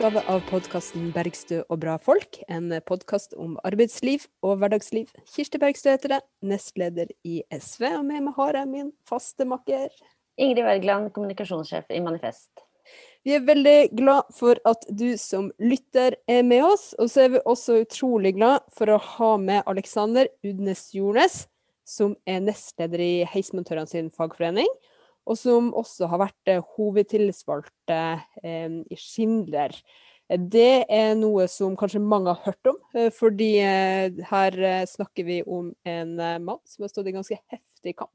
utgave av podkasten 'Bergstø og bra folk'. En podkast om arbeidsliv og hverdagsliv. Kirsti Bergstø heter det, nestleder i SV. Og med meg har jeg min faste makker. Ingrid Wergeland, kommunikasjonssjef i Manifest. Vi er veldig glad for at du som lytter er med oss, og så er vi også utrolig glad for å ha med Alexander Udnes Jornes, som er nestleder i Heismontørene sin fagforening og som også har vært hovedtillitsvalgt eh, i Schindler. Det er noe som kanskje mange har hørt om, eh, fordi her snakker vi om en mann som har stått i ganske heftig kamp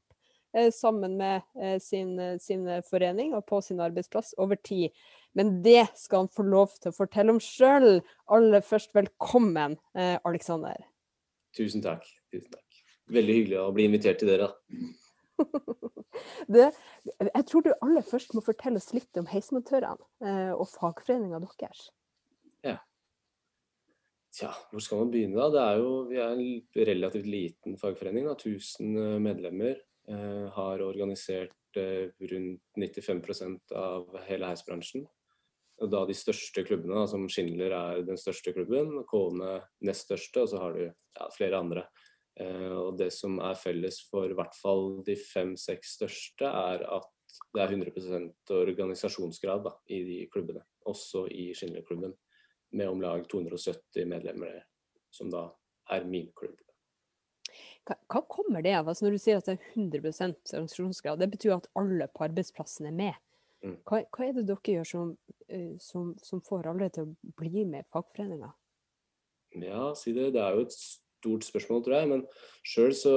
sammen med sin, sin, forening og på sin arbeidsplass over tid. Men det skal han få lov til å fortelle om sjøl. Aller først, velkommen, Aleksander. Tusen takk. Tusen takk. Veldig hyggelig å bli invitert til dere. det, jeg tror du aller først må fortelle oss litt om heismontørene eh, og fagforeninga deres. Ja. Tja, hvor skal man begynne da? Det er jo, vi er en relativt liten fagforening. da, 1000 eh, medlemmer. Eh, har organisert eh, rundt 95% av hele heisbransjen. Og da de største klubbene, da, som Schindler er den største klubben, Kone nest største, og så har du ja, flere andre. Eh, og det som er felles for i hvert fall de fem-seks største, er at det er 100 organisasjonsgrad da, i de klubbene. Også i Schindler-klubben, med om lag 270 medlemmer, som da er min klubb. Hva kommer det av? Altså når du sier at det er 100% organisasjonsgrad, det betyr at alle på arbeidsplassen er med. Mm. Hva, hva, er det dere gjør som, eh, som, som får alle til å bli med i fagforeninga? Ja, si det. Det er jo et stort spørsmål, tror jeg. Men sjøl så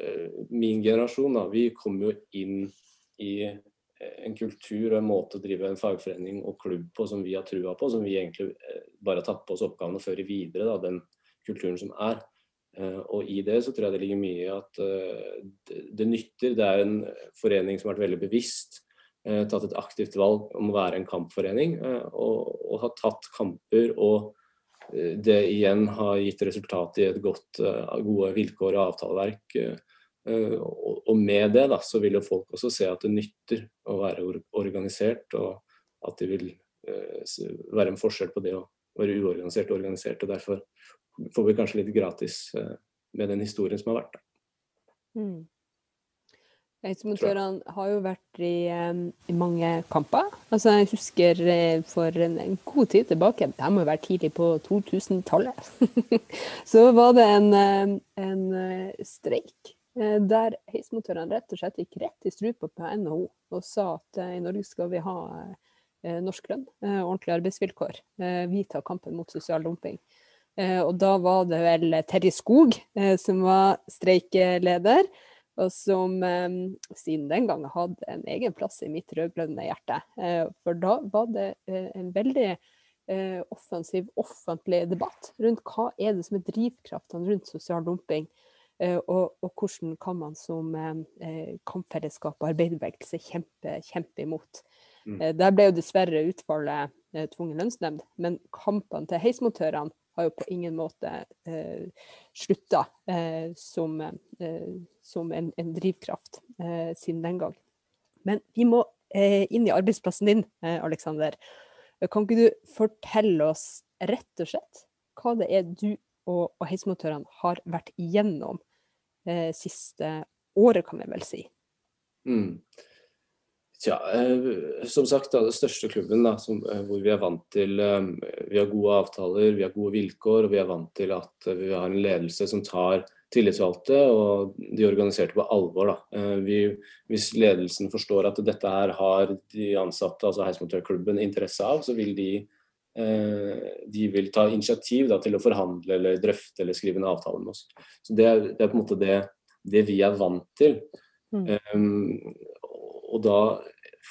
eh, Min generasjon, da, vi kom jo inn i eh, en kultur og en måte å drive en fagforening og klubb på som vi har trua på, som vi egentlig eh, bare har tatt på oss oppgaven å føre videre, da, den kulturen som er. Og i det så tror jeg det ligger mye i at det nytter. Det er en forening som har vært veldig bevisst, tatt et aktivt valg om å være en kampforening, og, og har tatt kamper og det igjen har gitt resultat i et godt, eh, gode vilkår og avtaleverk. Eh, og med det da, så vil jo folk også se at det nytter å være organisert, og at det vil eh, være en forskjell på det å være uorganisert og organisert. og Derfor får vi kanskje litt gratis med den historien som har vært. Mm. Heismontørene har jo vært i, i, mange kamper. Altså, jeg husker eh, for en, en, god tid tilbake, det må jo være tidlig på 2000-tallet, så var det en, en eh, streik eh, der heismontørene rett og slett gikk rett i strupa på NHO og sa at i Norge skal vi ha norsk lønn, og ordentlige arbeidsvilkår. Vi tar kampen mot sosial dumping. Og da var det vel Terje Skog som var streikeleder og som eh, siden den gang hadde en egen plass i mitt rød-grønne hjerte. Eh, for da var det eh, en veldig eh, offensiv offentlig debatt rundt hva er det som er drivkraftene rundt sosial dumping, eh, og, og, hvordan kan man som eh, kampfellesskap og arbeiderbevegelse kjempe, kjempe imot. Mm. der ble jo dessverre utfallet tvungen lønnsnemnd, men kampene til heismontørene har jo på ingen måte eh, slutta eh, som, eh, som en, en, drivkraft eh, siden den gang. Men vi må eh, inn i arbeidsplassen din, eh, Aleksander. Kan ikke du fortelle oss rett og slett hva det er du og, og heismotørene har vært igjennom siste året, kan vi vel si? Mm. Tja, eh, som sagt, da, den største klubben da, som, eh, hvor vi er vant til eh, Vi har gode avtaler, vi har gode vilkår, og vi er vant til at eh, vi har en ledelse som tar tillitsvalgte og de organiserte på alvor. Vi, hvis ledelsen forstår at dette her har de ansatte, altså heismontørklubben, interesse av, så vil de, de vil ta initiativ da, til å forhandle eller drøfte eller skrive en avtale med oss. Så Det, det er på en måte det, det vi er vant til. Mm. Um, og da,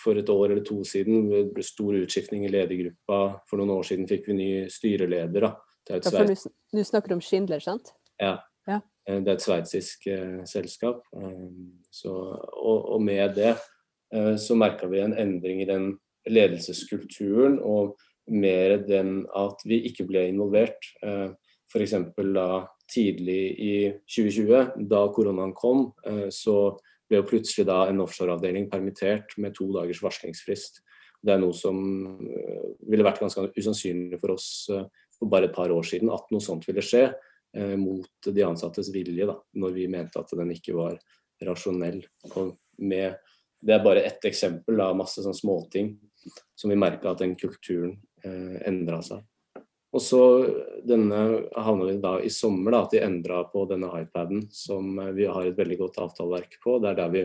for et år eller to siden, det ble stor utskiftning i ledergruppa. For noen år siden fikk vi ny styreleder. da. Ja, for du snakker om Schindler, sant? Ja. ja. Eh, det er et sveitsisk eh, selskap. Um, så, og, og, med det eh, så merka vi en endring i den ledelseskulturen, og mer den at vi ikke ble involvert. Eh, F.eks. da tidlig i 2020, da koronaen kom, eh, så ble jo plutselig da en offshoreavdeling permittert med to dagers varslingsfrist. Det er noe som eh, ville vært ganske usannsynlig for oss eh, for bare et par år siden, at noe sånt ville skje eh, mot de ansattes vilje, da, når vi mente at den ikke var rasjonell. Med, det er bare ett eksempel av masse sånn småting som vi merka at den kulturen eh, endra seg. Og så denne havna vi da i sommer, da, at de endra på denne iPaden, som eh, vi har et veldig godt avtaleverk på. Det er der vi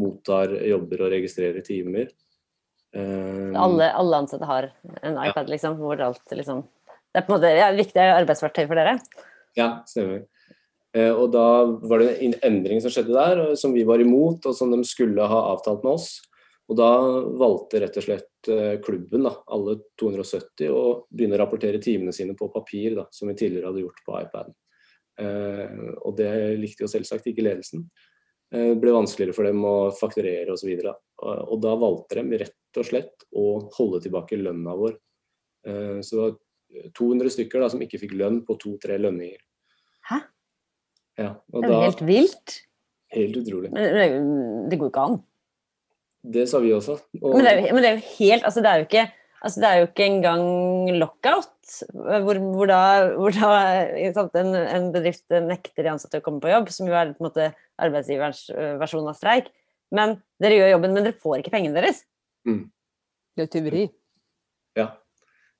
mottar jobber og registrerer timer. Um, alle, alle, ansatte har en iPad, ja. liksom, hvor alt liksom Det er på en måte ja, viktig arbeidsverktøy for dere? Ja, stemmer. Uh, og da var det en endring som skjedde der, som vi var imot, og som de skulle ha avtalt med oss. Og da valgte rett og slett eh, klubben, da, alle 270, og begynne å rapportere timene sine på papir, da, som vi tidligere hadde gjort på iPaden. Eh, og det likte jo selvsagt ikke ledelsen. Eh, det ble vanskeligere for dem å fakturere osv. Og, så og da valgte de rett og slett å holde tilbake lønna vår. Så det var 200 stykker da, som ikke fikk lønn på to-tre lønninger. Hæ? Ja, det er jo helt vilt. Helt utrolig. Det går ikke an. Det sa vi også. Og... Men, det jo, men, det er jo, helt Altså, det er jo ikke, altså, det er jo ikke engang lockout, hvor, hvor da, hvor da en, en, bedrift nekter de ansatte å komme på jobb, som jo er på en måte arbeidsgiverens versjon av streik. Men dere gjør jobben, men dere får ikke pengene deres. Mm. Det er tyveri. Ja,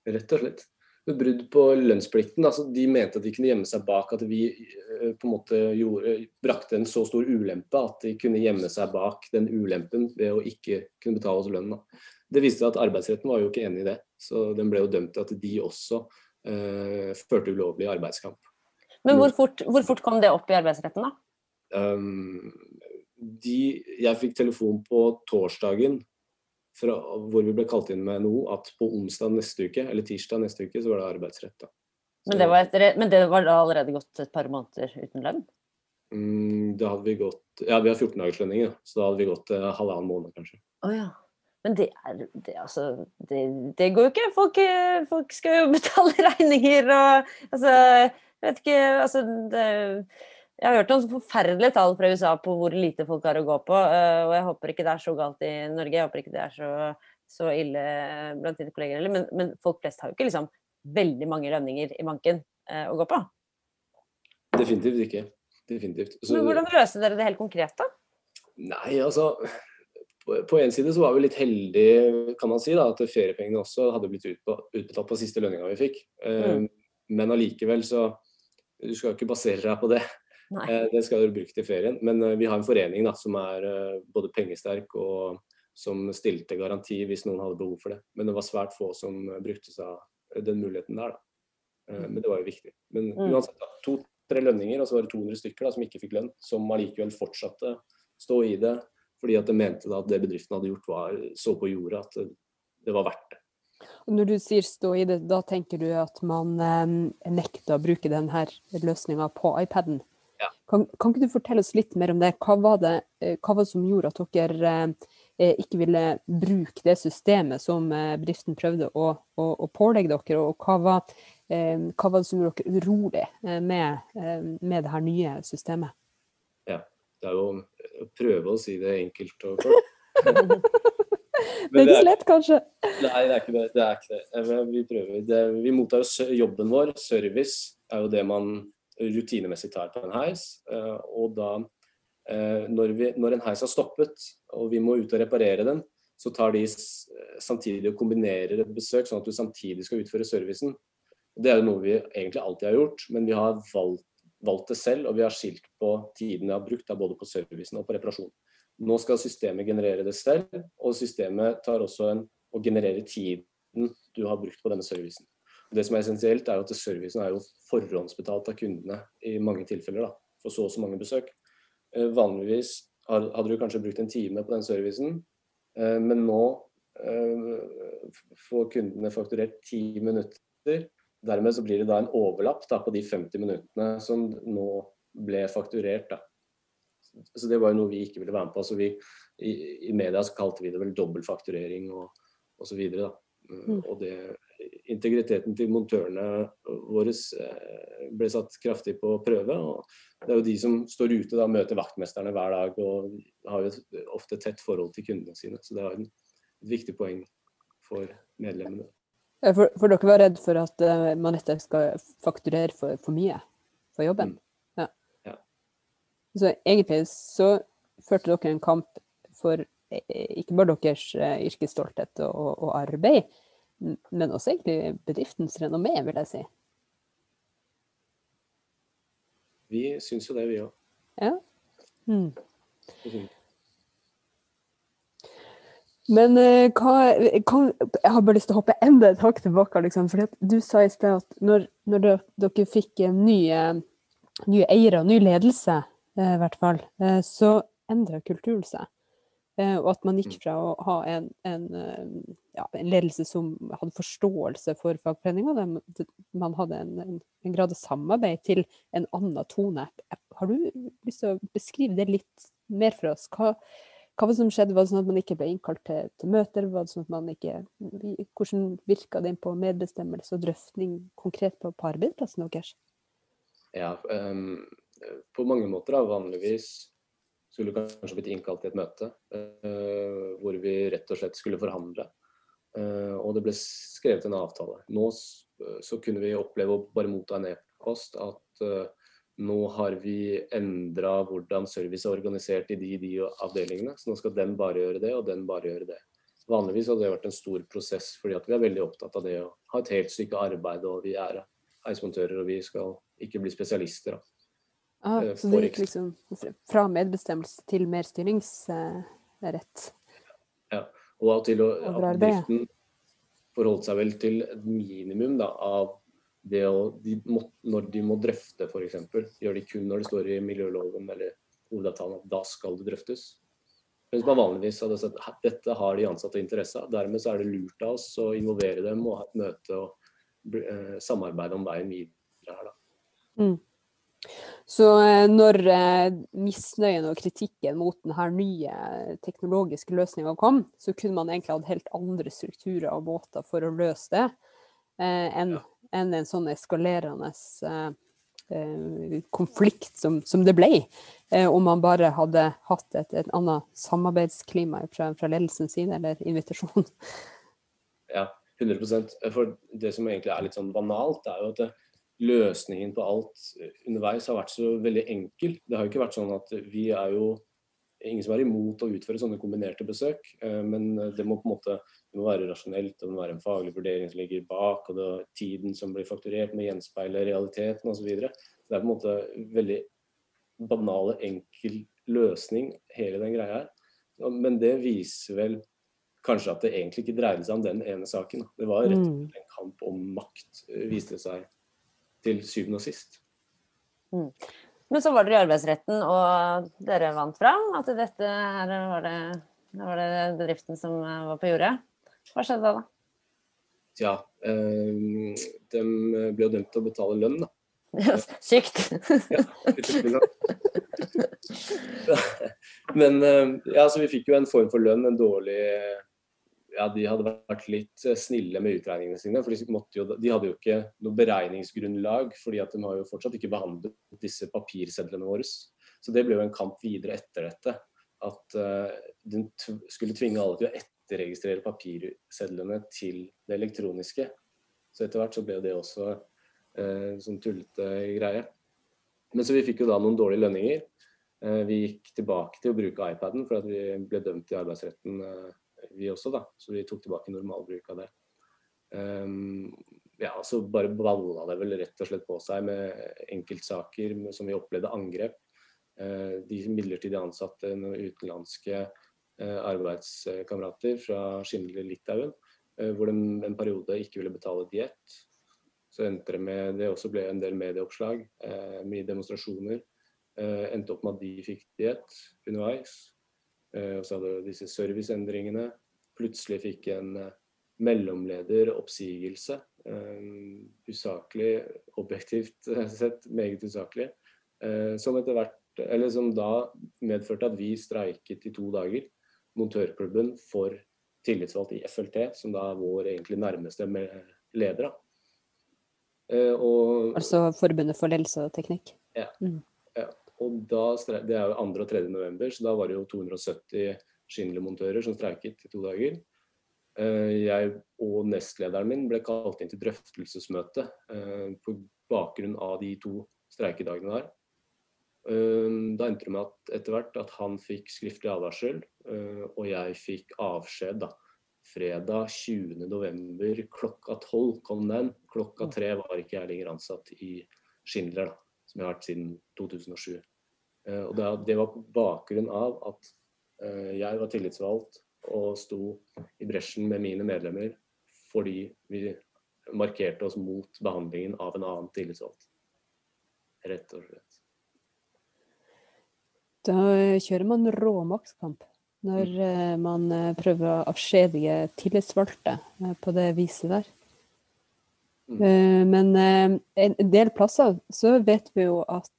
rett og slett brudd på lønnsplikten. Altså, de mente at de kunne gjemme seg bak at vi eh, på en måte gjorde, brakte en så stor ulempe at de kunne gjemme seg bak den ulempen ved å ikke kunne betale oss lønn. Det viste seg at arbeidsretten var jo ikke enig i det, så den ble jo dømt til at de også uh, førte ulovlig arbeidskamp. Men hvor fort, hvor fort, kom det opp i arbeidsretten, da? Um, de, jeg fikk telefon på torsdagen fra, hvor vi ble kalt inn med noe, at på onsdag neste uke, eller tirsdag neste uke, så var det arbeidsrett. da. Men det, etter, men det, var da allerede gått et par måneder uten lønn? Mm, da hadde vi gått Ja, vi har 14 dagers lønning, så da hadde vi gått eh, halvannen måned, kanskje. Oh, ja. Men det er det, altså, det, det, går jo ikke. Folk, folk, skal jo betale regninger og altså Jeg vet ikke Altså det jeg har hørt noen forferdelige tall fra USA på hvor lite folk har å gå på. Eh, og jeg håper ikke det er så galt i Norge, jeg håper ikke det er så, så ille blant dine kolleger heller. Men, men, folk flest har jo ikke liksom veldig mange lønninger i banken eh, å gå på. Definitivt ikke. Definitivt. Så, men hvordan løste dere det helt konkret, da? Nei, altså på en side så var vi litt heldige, kan man si, da, at feriepengene også hadde blitt utbetalt på siste lønninga vi fikk. Eh, mm. Men allikevel så Du skal jo ikke basere deg på det. Eh, det skal være bruke til ferien. Men eh, vi har en forening da, som er eh, både pengesterk og som stilte garanti hvis noen hadde behov for det. Men det var svært få som brukte seg av den muligheten der. Da. Men det var jo viktig. Men mm. uansett, to-tre lønninger, og så var det 200 stykker da, som ikke fikk lønn, som allikevel fortsatte stå i det fordi at de mente da at det bedriften hadde gjort, var så på jordet at det, det var verdt det. Og når du sier stå i det, da tenker du at man eh, nekter å bruke denne løsninga på iPaden? Kan, kan, ikke du fortelle oss litt mer om det? Hva var det, eh, hva var det som gjorde at dere eh, ikke ville bruke det systemet som eh, bedriften prøvde å, å, å pålegge dere? Og hva var, eh, hva var, det som gjorde dere urolig eh, med, eh, med det her nye systemet? Ja, det er jo å prøve å si det enkelt og kort. det er ikke så lett, kanskje? Nei, det er ikke det. det, er ikke det. Vi prøver. Det, vi mottar jobben vår. Service er jo det man rutinemessig tar på en heis. Eh, og da, eh, når, vi, når en heis har stoppet og vi må ut og reparere den, så tar de samtidig og kombinerer et besøk, sånn at du samtidig skal utføre servicen. Det er jo noe vi egentlig alltid har gjort, men vi har valgt, valgt det selv. Og vi har skilt på tiden vi har brukt, da, både på servicen og på reparasjon. Nå skal systemet generere det selv, og systemet tar også en, og genererer tiden du har brukt på denne servicen. Det som er essensielt, er at servicen er jo forhåndsbetalt av kundene i mange tilfeller. da, For så og så mange besøk. Eh, vanligvis hadde du kanskje brukt en time på den servicen, eh, men nå eh, får kundene fakturert ti minutter. Dermed så blir det da en overlapp da, på de 50 minuttene som nå ble fakturert. da. Så Det var jo noe vi ikke ville være med på. så vi, i, I media så kalte vi det vel dobbeltfakturering og osv. Mm. Og det integriteten til montørene våre eh, ble satt kraftig på prøve. og Det er jo de som står ute og møter vaktmesterne hver dag og har jo ofte tett forhold til kundene sine. Så det er et viktig poeng. for medlemmene. For, for, dere var redd for at man Manette skal fakturere for, for mye for jobben? Mm. Ja. ja. Så egentlig så førte dere en kamp for ikke bare deres yrkesstolthet og, og, arbeid, men også egentlig bedriftens renommé, vil jeg si. Vi syns jo det, vi òg. Ja. Mm. Men uh, hva, kan, Jeg har bare lyst til å hoppe enda et hakk tilbake. Liksom, for Du sa i sted at når, når dere fikk nye, nye eiere og ny ledelse, uh, i hvert fall, så endra kulturen seg. Og at man gikk mm. fra å ha en, en, ja, en ledelse som hadde forståelse for fagforeninga, man hadde en, en, en, grad av samarbeid, til en annen tone. Har du lyst til å beskrive det litt mer for oss? Hva, hva var det som skjedde? Var det sånn at man ikke ble innkalt til, til møter? Var det sånn at man ikke, hvordan virka det inn på medbestemmelse og drøfting konkret på, på arbeidsplassen deres? Ja, um, på mange måter da, vanligvis skulle kanskje blitt innkalt til et møte uh, hvor vi rett og slett skulle forhandle. Uh, og det ble skrevet en avtale. Nå så kunne vi oppleve å bare motta en e-post at uh, nå har vi endra hvordan service er organisert i de, de avdelingene. Så nå skal den bare gjøre det, og den bare gjøre det. Vanligvis hadde det vært en stor prosess, fordi vi er veldig opptatt av det å ha et helt stykke arbeid. Og vi er heismontører, og vi skal ikke bli spesialister. Ah, så det gikk liksom fra medbestemmelse til mer styringsrett? Ja, og til å ja, driften forholdt seg vel til et minimum da, av det å, de må, Når de må drøfte f.eks., gjør de kun når det står i miljøloven eller hovedavtalen at da skal det drøftes. Mens man vanligvis hadde sett at dette har de ansatte interesse av. Dermed så er det lurt av oss å involvere dem og ha et møte og uh, samarbeide om veien videre her. Da. Mm. Så eh, når eh, misnøyen og kritikken mot denne nye teknologiske løsninga kom, så kunne man egentlig hatt helt andre strukturer og måter for å løse det eh, enn enn en sånn eskalerende eh, eh, konflikt som, som, det ble, eh, om man bare hadde hatt et, et annet samarbeidsklima fra, fra ledelsens side, eller invitasjon. Ja, 100% For det som egentlig er litt sånn banalt, er jo at det, løsningen på alt underveis har vært så veldig enkel. Det har jo ikke vært sånn at vi er jo ingen som er imot å utføre sånne kombinerte besøk, men det må på en måte det må være rasjonelt, det må være en faglig vurdering som ligger bak, og det er tiden som blir fakturert, må gjenspeile realiteten osv. Det er på en måte veldig banale, enkel løsning, hele den greia her. Men det viser vel kanskje at det egentlig ikke dreide seg om den ene saken. Det var rett og mm. slett en kamp om makt, viste det seg til syvende og sist. Mm. Men så var dere i arbeidsretten, og dere vant fram. At dette her var det, var det bedriften som var på jordet? Hva skjedde da? Ja, øh, de ble jo dømt til å betale lønn, da. Sykt. Men eh, ja, så vi fikk jo en form for lønn, en dårlig ja, De hadde vært litt eh, snille med utregningene sine. for de, jo, de hadde jo ikke noe beregningsgrunnlag, fordi at de har jo fortsatt ikke behandlet disse papirsedlene våre. Så det ble jo en kamp videre etter dette. At uh, den skulle tvinge alle til å etterregistrere papirsedlene til det elektroniske. Så etter hvert så ble det også uh, sånn tullete greie. Men så vi fikk jo da noen dårlige lønninger. Uh, vi gikk tilbake til å bruke iPaden for at vi ble dømt i arbeidsretten eh, vi også, da. Så vi tok tilbake normalbruk av det. Um, ja, så bare balla det vel rett og slett på seg med enkeltsaker som vi opplevde angrep. Uh, de midlertidig ansatte utenlandske uh, arbeidskamerater fra Skindler-Litauen, uh, hvor de en periode ikke ville betale diett. Så endte det med Det også ble en del medieoppslag, eh, mye demonstrasjoner. endte opp med at de fikk diett underveis. Og så hadde du disse serviceendringene. Plutselig fikk en mellomleder oppsigelse. usaklig, objektivt sett meget usaklig. som etter hvert eller som da medførte at vi streiket i to dager montørklubben for tillitsvalgt i FLT, som da er vår egentlig nærmeste leder. Eh, og, altså Forbundet for ledelse og teknikk? Ja. Mm. ja. Og da, det er jo 2. og 3. november, så da var det jo 270 Schindler-montører som streiket i to dager. Jeg og nestlederen min ble kalt inn til drøftelsesmøte på bakgrunn av de to streikedagene der. Da endte det med at etter hvert at han fikk skriftlig advarsel, og jeg fikk avskjed da. Fredag 20.11. klokka tolv kom den. Klokka tre var ikke jeg lenger ansatt i Schindler, da, som jeg har vært siden 2007. Og det var på bakgrunn av at jeg var tillitsvalgt og sto i bresjen med mine medlemmer fordi vi markerte oss mot behandlingen av en annen tillitsvalgt. Rett og slett. Da kjører man råmaktskamp når mm. man prøver å avskjedige tillitsvalgte på det viset der. Mm. Men en del plasser så vet vi jo at,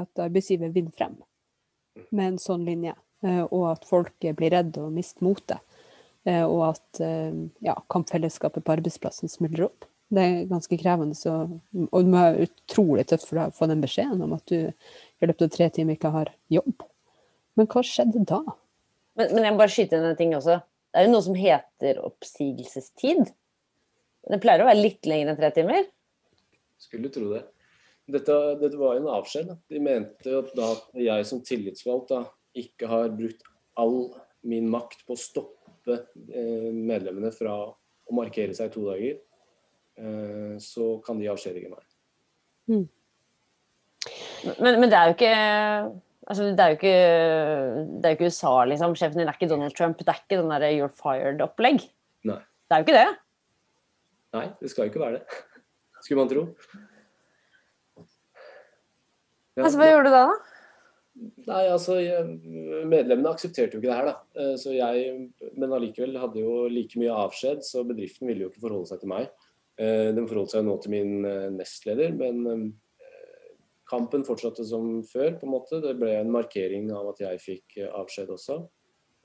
at arbeidsgiver vinner frem med en sånn linje. Eh, og at folk blir redde og mister motet. Eh, og at eh, ja, kampfellesskapet på arbeidsplassen smuldrer opp. Det er ganske krevende. Så, og det må være utrolig tøft for deg å få den beskjeden om at du i løpet av tre timer ikke har jobb. Men hva skjedde da? Men, men jeg må bare skyte inn en ting også. Det er jo noe som heter oppsigelsestid. Det pleier å være litt lenger enn tre timer? Skulle tro det. Dette, dette var en avskjed. De mente at da jeg som tillitsvalgt da, ikke har brukt all min makt på å stoppe eh, medlemmene fra å markere seg i to dager, eh, så kan de avskjedige meg. Mm. Men, men, det er jo ikke altså, det, er jo ikke, det er jo ikke USA, liksom. Sjefen din er ikke Donald Trump. Det er ikke den derre you're fired-opplegg. Nei. Det er jo ikke det. Nei, det skal jo ikke være det. Skulle man tro. Altså, hva gjorde du da, da? Nei, altså Medlemmene aksepterte jo ikke det her, da. Eh, så jeg, men allikevel hadde jo like mye avskjed, så bedriften ville jo ikke forholde seg til meg. Eh, den forholdt seg nå til min eh, nestleder, men kampen fortsatte som før, på en måte. Det ble en markering av at jeg fikk avskjed også.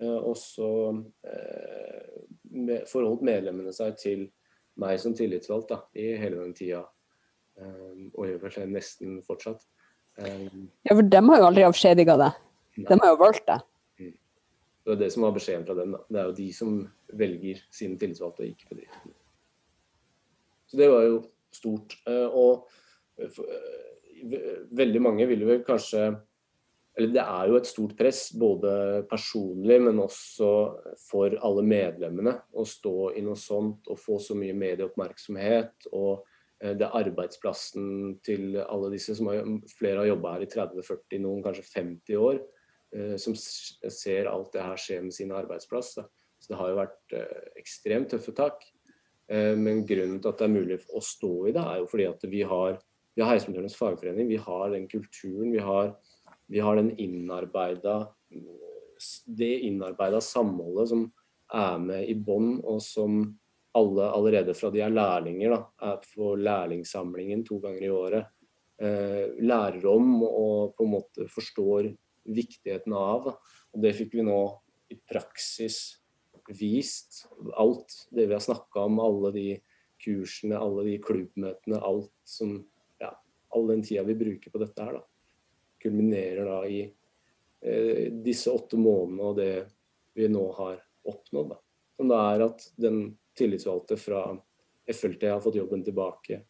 Og så forholdt medlemmene seg til meg som tillitsvalgt da, i hele den tida. Og gjør vel nesten fortsatt. Ja, for dem har jo aldri avskjediga deg. De har jo valgt deg. Mm. Det er det som var beskjeden fra dem. Da. Det er jo de som velger sine tillitsvalgte, ikke bedriften. Så det var jo stort. Eh, og eh, veldig mange ville vel kanskje Eller det er jo et stort press, både personlig, men også for alle medlemmene, å stå i noe sånt og få så mye medieoppmerksomhet. og Eh, det er arbeidsplassen til alle disse, som har, flere har jobba her i 30-40, noen kanskje 50 år, eh, som ser alt det her skje med sin arbeidsplass. Så det har jo vært eh, ekstremt tøffe tak. Men grunnen til at det er mulig å stå i det, er jo fordi at vi har, vi har Heismotørenes fagforening, vi har den kulturen, vi har, vi har den innarbeida det innarbeida samholdet som er med i bånn, og som alle allerede fra de er lærlinger, da, er på lærlingsamlingen to ganger i året, eh, lærer om og på en måte forstår viktigheten av. Og det fikk vi nå i praksis vist. Alt det vi har snakka om, alle de kursene, alle de klubbmøtene, alt som ja, all den tida vi bruker på dette her, da, kulminerer da i eh, disse åtte månedene og det vi nå har oppnådd. Da. Som det er at den tillitsvalgte fra FLT har fått jobben tilbake.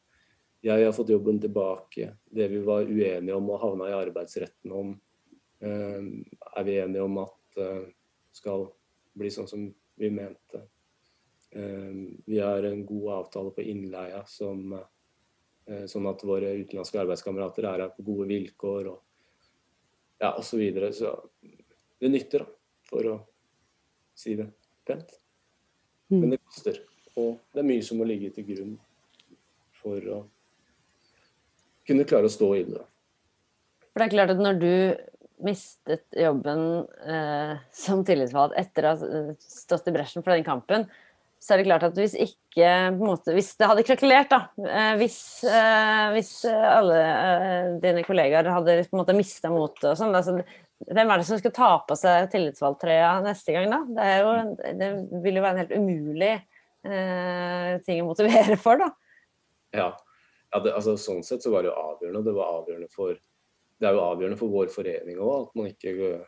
Jeg har fått jobben tilbake. Det vi var uenige om og havna i arbeidsretten om, eh, er vi enige om at eh, skal bli sånn som vi mente. Eh, vi har en god avtale på innleia som, sånn at våre utenlandske arbeidskamerater er her på gode vilkår og ja, osv. Så, videre. så det nytter, da, for å si det pent. Men mm. det koster. Og det er mye som må ligge til grunn for å kunne klare å stå i det. For det er klart at når du mistet jobben eh, som tillitsvalgt etter å ha stått i bresjen for den kampen, så er det klart at hvis ikke måte, Hvis det hadde krakelert, da eh, hvis, eh, hvis, alle eh, dine kollegaer hadde på en måte mista motet og sånn altså, hvem er det som skal ta på seg tillitsvalgtrøya neste gang, da? Det, jo, det, vil jo være en helt umulig eh, ting å motivere for, da. Ja, ja det, altså, sånn sett så var det jo avgjørende. Det var avgjørende for det er jo avgjørende for vår forening òg, at man ikke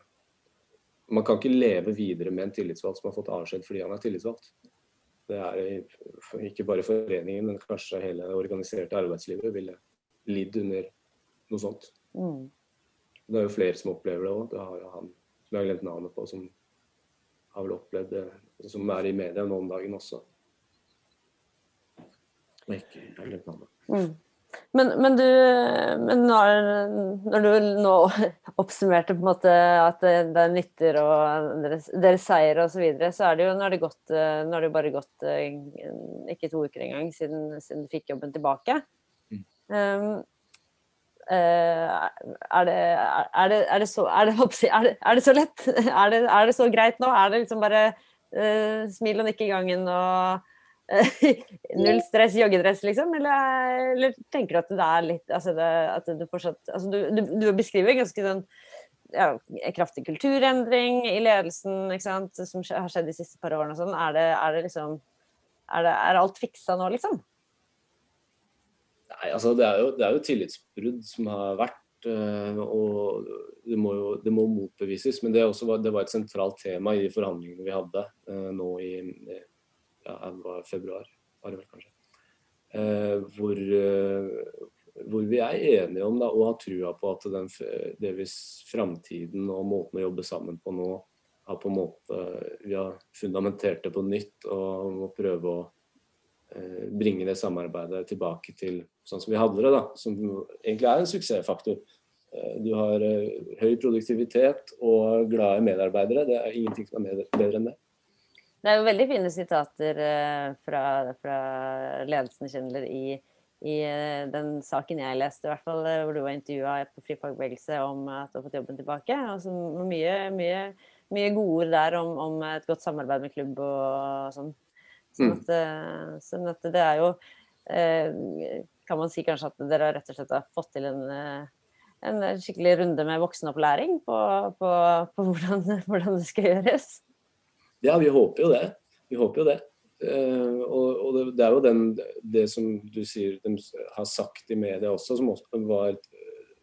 Man kan ikke leve videre med en tillitsvalgt som har fått avskjed fordi han er tillitsvalgt. Det er ikke bare foreningen, men kanskje hele det organiserte arbeidslivet ville lidd under noe sånt. Mm. Det er jo flere som opplever det òg. Det har jo han som jeg har glemt navnet på, som har vel opplevd det, som er i media nå om dagen også. Jeg har glemt navnet. Mm. Men, men, du, men når, når, du nå oppsummerte på en måte at det, det nytter og deres, deres seier osv., så, videre, så er det jo, nå har det, gått, nå har det bare gått eh, ikke to uker engang siden, siden du fikk jobben tilbake. Mm. Um, er, det, er, det, er, det, så, er, det, så lett? Er det, det så greit nå? Er det liksom bare uh, smil og nikke i gangen og Null stress, joggedress, liksom? Eller, eller, tenker du at det er litt altså det, at du fortsatt altså du, du, du, beskriver ganske sånn ja, kraftig kulturendring i ledelsen ikke sant? som har skjedd de siste par årene. og Sånn. Er, det, det, liksom er, det, er alt fiksa nå, liksom? Nei, altså det er jo, det er jo tillitsbrudd som har vært. Eh, og det må jo det må motbevises. Men det, var, det var et sentralt tema i forhandlingene vi hadde uh, nå i ja, februar, var det vel kanskje. Eh, hvor, eh, hvor, vi er enige om da, og har trua på at den, delvis framtiden og måten å jobbe sammen på nå har på en måte, Vi har fundamentert det på nytt og må prøve å eh, bringe det samarbeidet tilbake til sånn som vi hadde det. da, Som egentlig er en suksessfaktor. Eh, du har eh, høy produktivitet og glade medarbeidere. Det er ingenting som er bedre enn det. Det er jo veldig fine sitater eh, fra, fra ledelsen Schindler i, i, eh, den saken jeg leste, i hvert fall, eh, hvor du var intervjua på Frifagbevegelse om at du har fått jobben tilbake. Altså, mye, mye, mye gode ord der om, om, et godt samarbeid med klubb og sånn. Sånn mm. at, sånn at det er jo Kan man si kanskje at dere rett og slett har fått til en en skikkelig runde med voksenopplæring på, på, på hvordan, hvordan det skal gjøres? Ja, vi håper jo det. Vi håper jo det. Og, og det, er jo den, det som du sier de har sagt i media også, som også var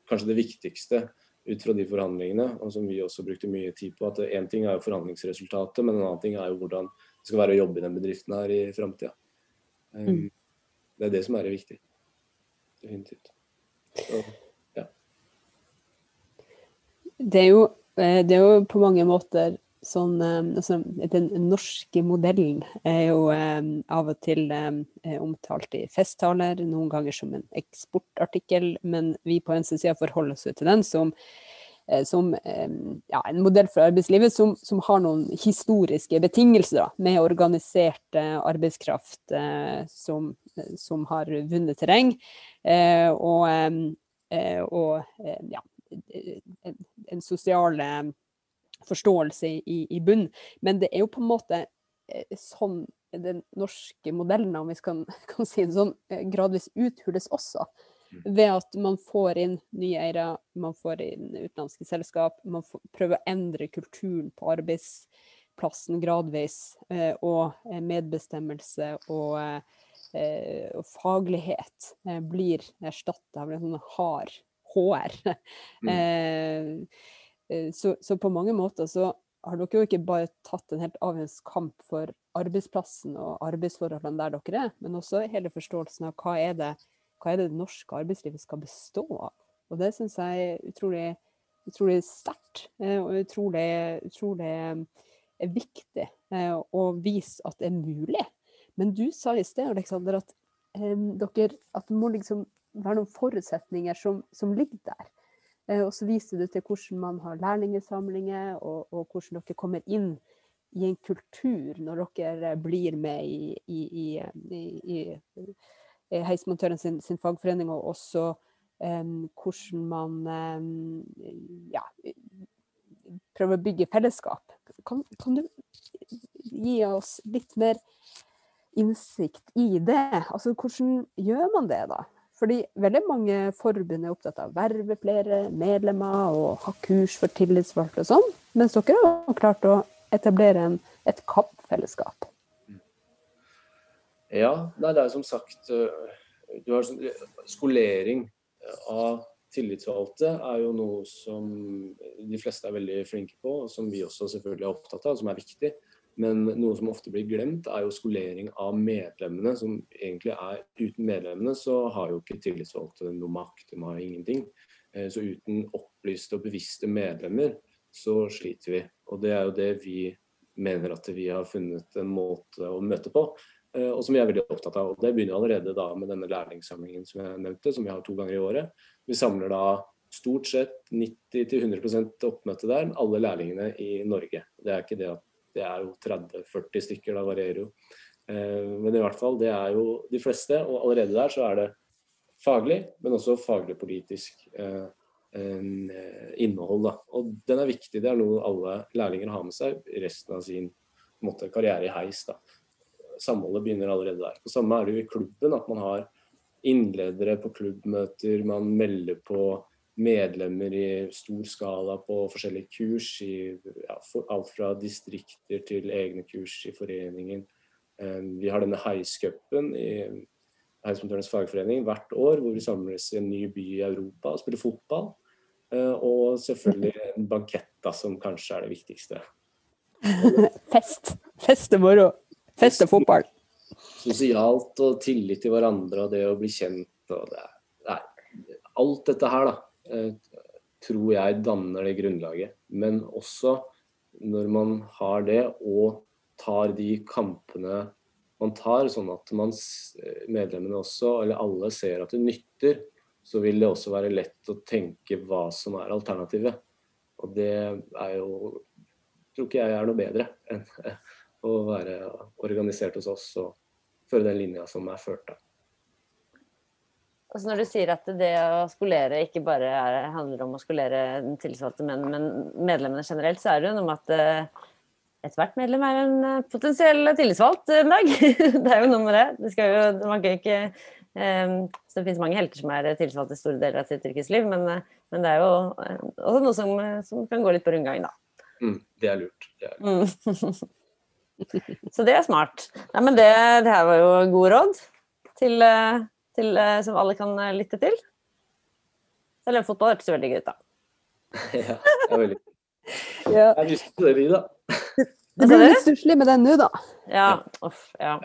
kanskje det viktigste ut fra de forhandlingene, og som vi også brukte mye tid på. at Én ting er jo forhandlingsresultatet, men en annen ting er jo hvordan det skal være å jobbe i den bedriften her i framtida. Um, mm. Det er det som er det viktige. Definitivt. Så, ja. Det er, jo, eh, det er jo på mange måter sånn eh, altså, Den norske modellen er jo eh, av og til omtalt i festtaler, noen ganger som en eksportartikkel, men vi på venstresida forholder oss til den som, som eh, ja, en modell for arbeidslivet som, som har noen historiske betingelser, da, med organisert arbeidskraft eh, som, som, har vunnet terreng. og, og ja, en, sosial forståelse i, i bunn. Men det er jo på en måte eh, sånn den norske modellen, om vi kan, kan si det sånn, eh, gradvis uthules også. Ved at man får inn nye eiere, man får inn utenlandske selskap. Man får, prøver å endre kulturen på arbeidsplassen gradvis. Eh, og medbestemmelse og, og faglighet blir erstatta av en sånn hard HR. Mm. Eh, så, så, på mange måter så har dere jo ikke bare tatt en helt avgjørende kamp for arbeidsplassen og arbeidsforholdene der dere er, men også hele forståelsen av hva er det, hva er det, det norske arbeidslivet skal bestå av. Og det syns jeg er utrolig, utrolig sterkt eh, og utrolig, utrolig eh, viktig å vise at det er mulig. Men du sa i sted, Aleksander, at, dere, at det må liksom være noen forutsetninger som, som ligger der. Eh, og så viser du til hvordan man har lærlingesamlinger, og, og, hvordan dere kommer inn i en kultur når dere blir med i, i, i, i heismontøren sin, sin, fagforening, og også um, hvordan man um, ja, prøver å bygge fellesskap. Kan, kan, du gi oss litt mer innsikt i det? Altså, hvordan gjør man det, da? Fordi veldig mange forbund er opptatt av å verve flere medlemmer og ha kurs for tillitsvalgte og sånn, mens dere har klart å etablere en, et kampfellesskap. Ja, nei, det er som sagt eh, Du har skolering av tillitsvalgte er jo noe som de fleste er veldig flinke på, og som vi også selvfølgelig er opptatt av, som er viktig. Men noe som ofte blir glemt, er jo skolering av medlemmene. som egentlig er Uten medlemmene så har jo ikke tillitsvalgte noe makt, de har ingenting. Eh, så uten opplyste og bevisste medlemmer, så sliter vi. Og det er jo det vi mener at vi har funnet en måte å møte på. Eh, og som vi er veldig opptatt av. og Det begynner allerede da med denne lærlingssamlingen som jeg nevnte, som vi har to ganger i året. Vi samler da stort sett 90-100% oppmøte der, alle lærlingene i Norge. Det er ikke det at det er jo 30-40 stykker, da varierer jo. Eh, men i hvert fall, det er jo de fleste. Og allerede der så er det faglig, men også faglig-politisk eh, innhold. Da. Og den er viktig. Det er noe alle lærlinger har med seg resten av sin måte, karriere i heis. da samholdet begynner allerede der. Og Samme er det jo i klubben, at man har innledere på klubbmøter, man melder på medlemmer i stor skala på forskjellige kurs, i, ja, for, alt fra distrikter til egne kurs i foreningen. Um, vi har denne Heiscupen i Heismontørens fagforening hvert år, hvor vi samles i en ny by i Europa og spiller fotball. Uh, og selvfølgelig en bankett, som kanskje er det viktigste. Fest. Fest er moro. Fest og fotball. Sosialt og tillit til hverandre og det å bli kjent og det, nei, Alt dette her, da, eh, tror jeg danner det grunnlaget. Men også når man har det og tar de kampene man tar, sånn at man, medlemmene også, eller alle, ser at det nytter, så vil det også være lett å tenke hva som er alternativet. Og det er jo tror ikke jeg er noe bedre enn å være organisert hos oss og føre den linja som er ført. da. Altså når du sier at det å skolere ikke bare er, handler om å skolere den tillitsvalgte, men, men, medlemmene generelt, så er det jo noe med at uh, ethvert medlem er en uh, potensiell tillitsvalgt en dag. det er jo noe med det. Det, skal jo, man kan ikke um, så Det finnes mange helter som er tillitsvalgte i store deler av sitt yrkesliv, men, men, det er jo også noe som, som, kan gå litt på rundgang, da. Mm, det er lurt. Det er lurt. Så det er smart. Nei, men det, det her var jo gode råd til, eh, til, eh, som alle kan eh, lytte til. Selv om fotball hørtes veldig gøy ut, da. Ja, det er veldig ja. Jeg husker det, vi, da. Det blir litt stusslig med den nå, da. Ja. Uff, ja.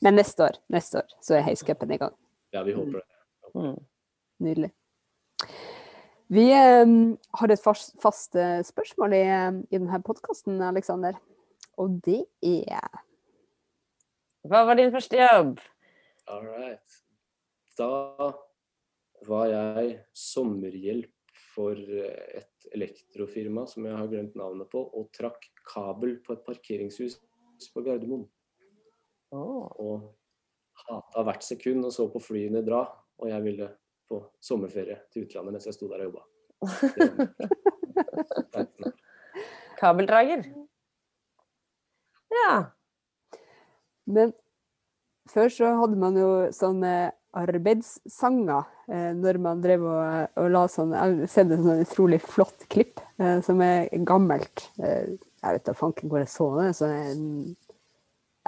Men neste år, neste år så er Heiscupen i gang. Ja, vi håper det. Mm. Nydelig. Vi um, har et fast, fast uh, spørsmål i, i denne podkasten, Aleksander. Og det er Hva var din første jobb? All right. Da var jeg sommerhjelp for et elektrofirma som jeg har glemt navnet på, og trakk kabel på et parkeringshus på Gardermoen. Oh. Og hata hvert sekund og så på flyene dra, og jeg ville på sommerferie til utlandet mens jeg sto der og jobba. Kabeldrager. Ja. Men før så hadde man jo sånne arbeidssanger eh, når man drev og, og la sånn Jeg har sett et sånn utrolig flott klipp eh, som er gammelt. Eh, jeg vet da fanken hvor jeg så det. Så en,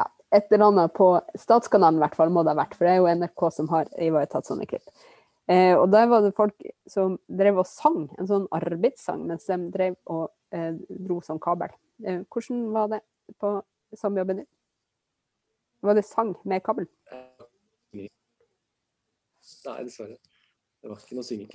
ja, et eller annet på Statskanalen i hvert fall må det ha vært, for det er jo NRK som har ivaretatt sånne klipp. Eh, og der var det folk som drev og sang en sånn arbeidssang mens de drev og eh, dro som kabel. Eh, hvordan var det på samjobben din? Var det sang med kabel? Nei, dessverre. Det var ikke noe synging.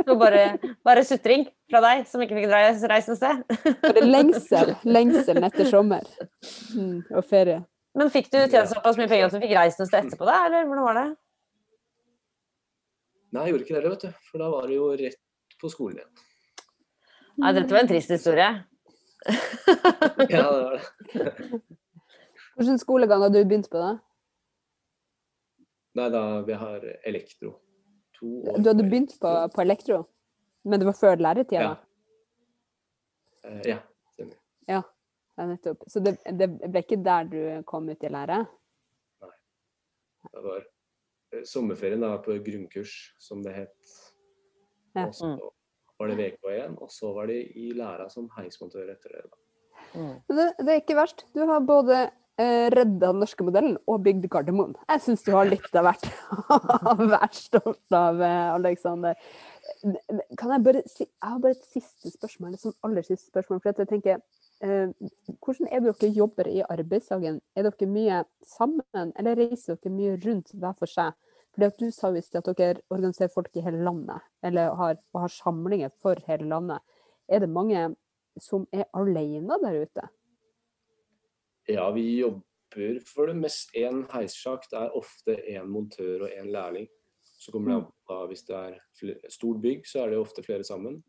det var bare, bare sutring fra deg som ikke fikk reise noe sted? bare lengsel. Lengselen etter sommer mm, og ferie. Men fikk du tjent såpass mye penger at du fikk reist noe sted etterpå, da, eller hvordan var det? Nei, jeg gjorde ikke det, vet du. For da var det jo rett på skolen igjen. Nei, dette var en trist historie. ja, det var det. Hvilken skolegang har du begynt på, da? Nei, da vi har elektro. To år du hadde begynt på, på, elektro? Men det var før læretida? Ja. Uh, ja, stemmer. Ja, nettopp. Så det, det, ble ikke der du kom ut i lære? Nei. Det var sommerferien da, på grunnkurs, som det het. Ja. Og så Mm. var det VK1, og så var det i læra som heismontør etter det. da. Mm. Det, det er ikke verst. Du har både eh, redda den norske modellen og bygd Gardermoen. Jeg syns du har litt av hvert vært stolt av, Alexander. Kan jeg bare si Jeg har bare et siste spørsmål, sånn aller siste spørsmål. For jeg tenker eh, Hvordan er dere jobber i arbeidsdagen? Er dere mye sammen, eller reiser dere mye rundt hver for seg? Fordi at Du sa visst at dere organiserer folk i hele landet, eller har, har samlinger for hele landet. Er det mange som er alene der ute? Ja, vi jobber for det mest én heissjakt. Det er ofte én montør og én lærling. Så kommer det an på Hvis det er flere, stort bygg, så er det ofte flere sammen.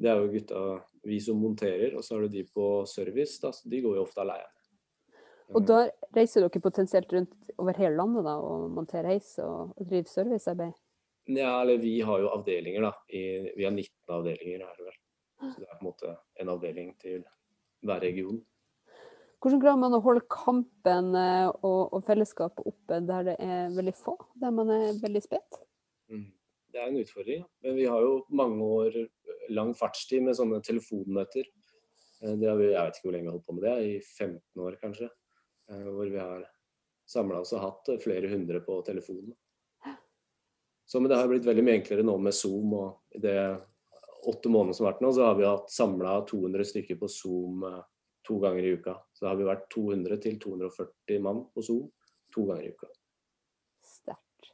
Det er jo gutta vi som monterer, og så er det de på service. Da, de går jo ofte alene. Og da reiser dere potensielt rundt over hele landet da, og monterer heis og, og driver servicearbeid? Ja, eller vi har jo avdelinger, da. I, vi har 19 avdelinger, er det vel. Så det er på en måte en avdeling til hver region. Hvordan klarer man å holde kampen eh, og, og fellesskapet oppe der det er veldig få, der man er veldig spredt? Mm. Det er en utfordring, men vi har jo mange år lang fartstid med sånne telefonmøter. Eh, det har vi, jeg vet ikke hvor lenge vi har holdt på med det, i 15 år kanskje. Eh, hvor vi har samla oss og hatt flere hundre på telefonen. Så men det har blitt veldig mye enklere nå med Zoom. og i det åtte månedene som har vært nå, så har vi hatt samla 200 stykker på Zoom to ganger i uka. Så har vi vært 200 til 240 mann på Zoom to ganger i uka. Sterkt.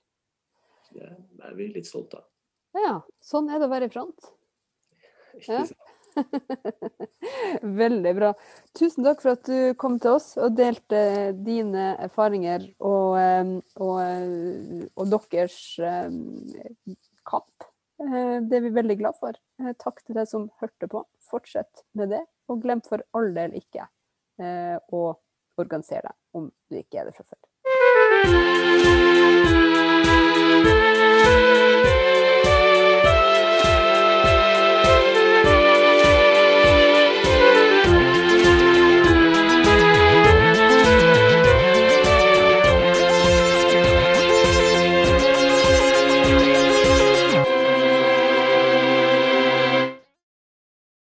Det er vi litt stolte av. Ja, sånn er det å være i front. Ikke Ja. Veldig bra. Tusen takk for at du kom til oss og delte dine erfaringer og, og, og deres kamp. Eh, det er vi veldig glad for. Eh, takk til deg som hørte på. Fortsett med det, og glem for all del ikke eh, å organisere deg om du ikke er det fra før.